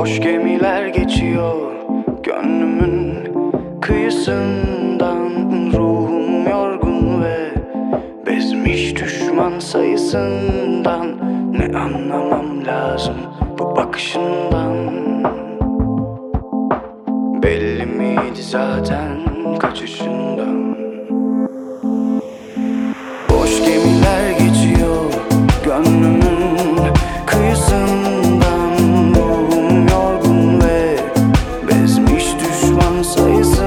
Boş gemiler geçiyor gönlümün kıyısından. Ruhum yorgun ve bezmiş düşman sayısından. Ne anlamam lazım bu bakışından? Belli miydi zaten kaçışından? sayısı